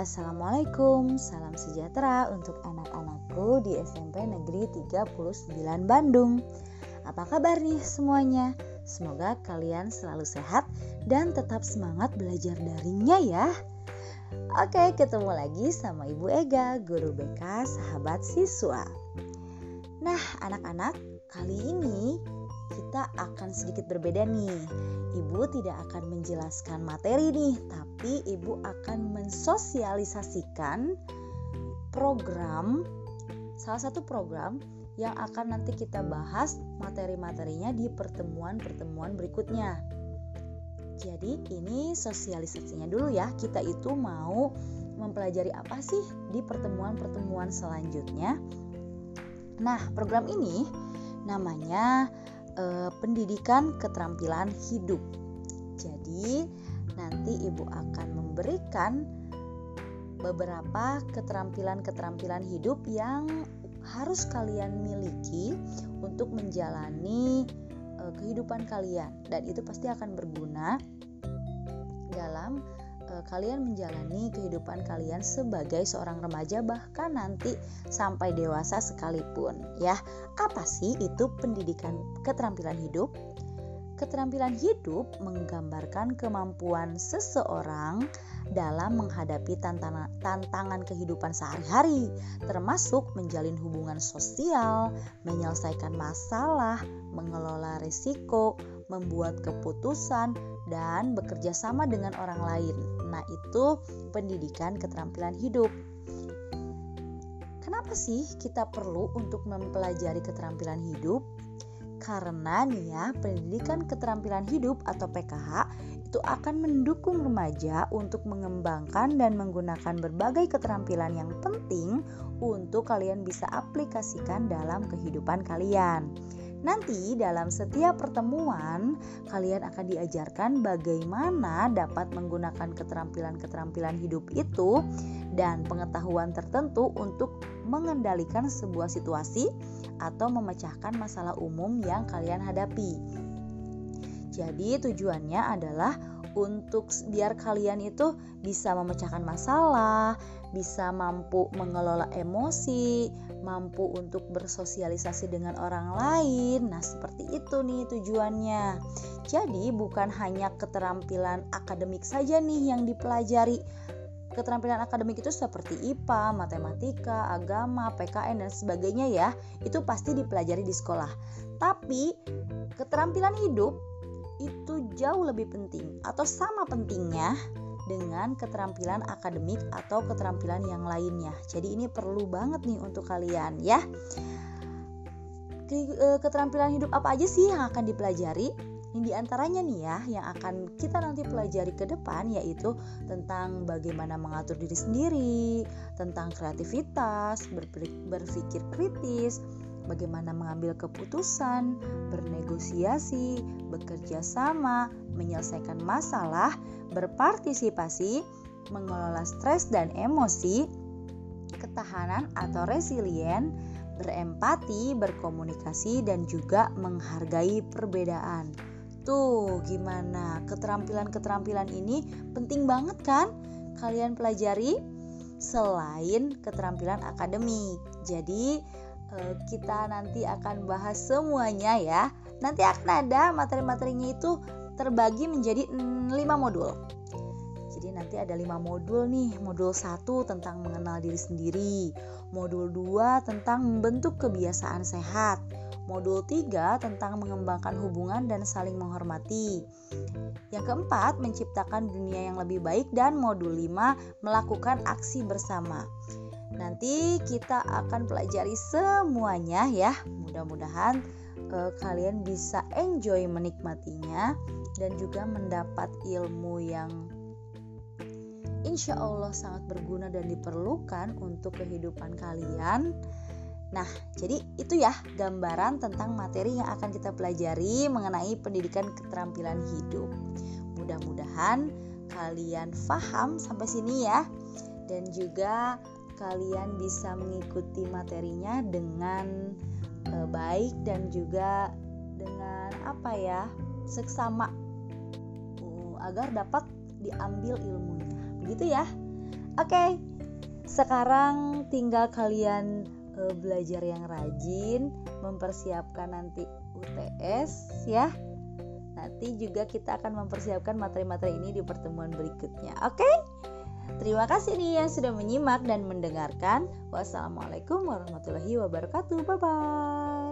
Assalamualaikum, salam sejahtera untuk anak-anakku di SMP Negeri 39 Bandung. Apa kabar nih semuanya? Semoga kalian selalu sehat dan tetap semangat belajar daringnya ya. Oke, ketemu lagi sama Ibu Ega, guru BK sahabat siswa. Nah, anak-anak, kali ini kita akan sedikit berbeda nih Ibu tidak akan menjelaskan materi nih, tapi Ibu akan mensosialisasikan program salah satu program yang akan nanti kita bahas materi-materinya di pertemuan-pertemuan berikutnya. Jadi ini sosialisasinya dulu ya. Kita itu mau mempelajari apa sih di pertemuan-pertemuan selanjutnya. Nah, program ini namanya e, pendidikan keterampilan hidup. Jadi, nanti Ibu akan memberikan beberapa keterampilan-keterampilan hidup yang harus kalian miliki untuk menjalani e, kehidupan kalian dan itu pasti akan berguna dalam e, kalian menjalani kehidupan kalian sebagai seorang remaja bahkan nanti sampai dewasa sekalipun ya. Apa sih itu pendidikan keterampilan hidup? Keterampilan hidup menggambarkan kemampuan seseorang dalam menghadapi tantangan, tantangan kehidupan sehari-hari, termasuk menjalin hubungan sosial, menyelesaikan masalah, mengelola risiko, membuat keputusan, dan bekerja sama dengan orang lain. Nah, itu pendidikan keterampilan hidup. Kenapa sih kita perlu untuk mempelajari keterampilan hidup? Karena nih ya, pendidikan keterampilan hidup atau PKH itu akan mendukung remaja untuk mengembangkan dan menggunakan berbagai keterampilan yang penting untuk kalian bisa aplikasikan dalam kehidupan kalian. Nanti dalam setiap pertemuan kalian akan diajarkan bagaimana dapat menggunakan keterampilan-keterampilan hidup itu dan pengetahuan tertentu untuk mengendalikan sebuah situasi atau memecahkan masalah umum yang kalian hadapi. Jadi tujuannya adalah untuk biar kalian itu bisa memecahkan masalah, bisa mampu mengelola emosi, mampu untuk bersosialisasi dengan orang lain. Nah, seperti itu nih tujuannya. Jadi, bukan hanya keterampilan akademik saja nih yang dipelajari. Keterampilan akademik itu seperti IPA, matematika, agama, PKN dan sebagainya ya. Itu pasti dipelajari di sekolah. Tapi keterampilan hidup itu jauh lebih penting atau sama pentingnya dengan keterampilan akademik atau keterampilan yang lainnya. Jadi ini perlu banget nih untuk kalian ya. E, keterampilan hidup apa aja sih yang akan dipelajari? Ini di antaranya nih ya yang akan kita nanti pelajari ke depan yaitu tentang bagaimana mengatur diri sendiri, tentang kreativitas, berpikir kritis, bagaimana mengambil keputusan, bernegosiasi, bekerja sama, menyelesaikan masalah, berpartisipasi, mengelola stres dan emosi, ketahanan atau resilien, berempati, berkomunikasi, dan juga menghargai perbedaan. Tuh, gimana keterampilan-keterampilan ini penting banget kan? Kalian pelajari selain keterampilan akademik. Jadi, kita nanti akan bahas semuanya ya. Nanti akan ada materi-materinya itu terbagi menjadi 5 modul. Jadi nanti ada 5 modul nih. Modul 1 tentang mengenal diri sendiri, modul 2 tentang membentuk kebiasaan sehat, modul 3 tentang mengembangkan hubungan dan saling menghormati. Yang keempat, menciptakan dunia yang lebih baik dan modul 5 melakukan aksi bersama. Nanti kita akan pelajari semuanya ya. Mudah-mudahan uh, kalian bisa enjoy menikmatinya dan juga mendapat ilmu yang insya Allah sangat berguna dan diperlukan untuk kehidupan kalian. Nah, jadi itu ya gambaran tentang materi yang akan kita pelajari mengenai pendidikan keterampilan hidup. Mudah-mudahan kalian paham sampai sini ya. Dan juga kalian bisa mengikuti materinya dengan e, baik dan juga dengan apa ya seksama uh, agar dapat diambil ilmunya begitu ya Oke, sekarang tinggal kalian uh, belajar yang rajin, mempersiapkan nanti UTS ya. Nanti juga kita akan mempersiapkan materi-materi ini di pertemuan berikutnya. Oke? Terima kasih nih yang sudah menyimak dan mendengarkan. Wassalamualaikum warahmatullahi wabarakatuh. Bye bye.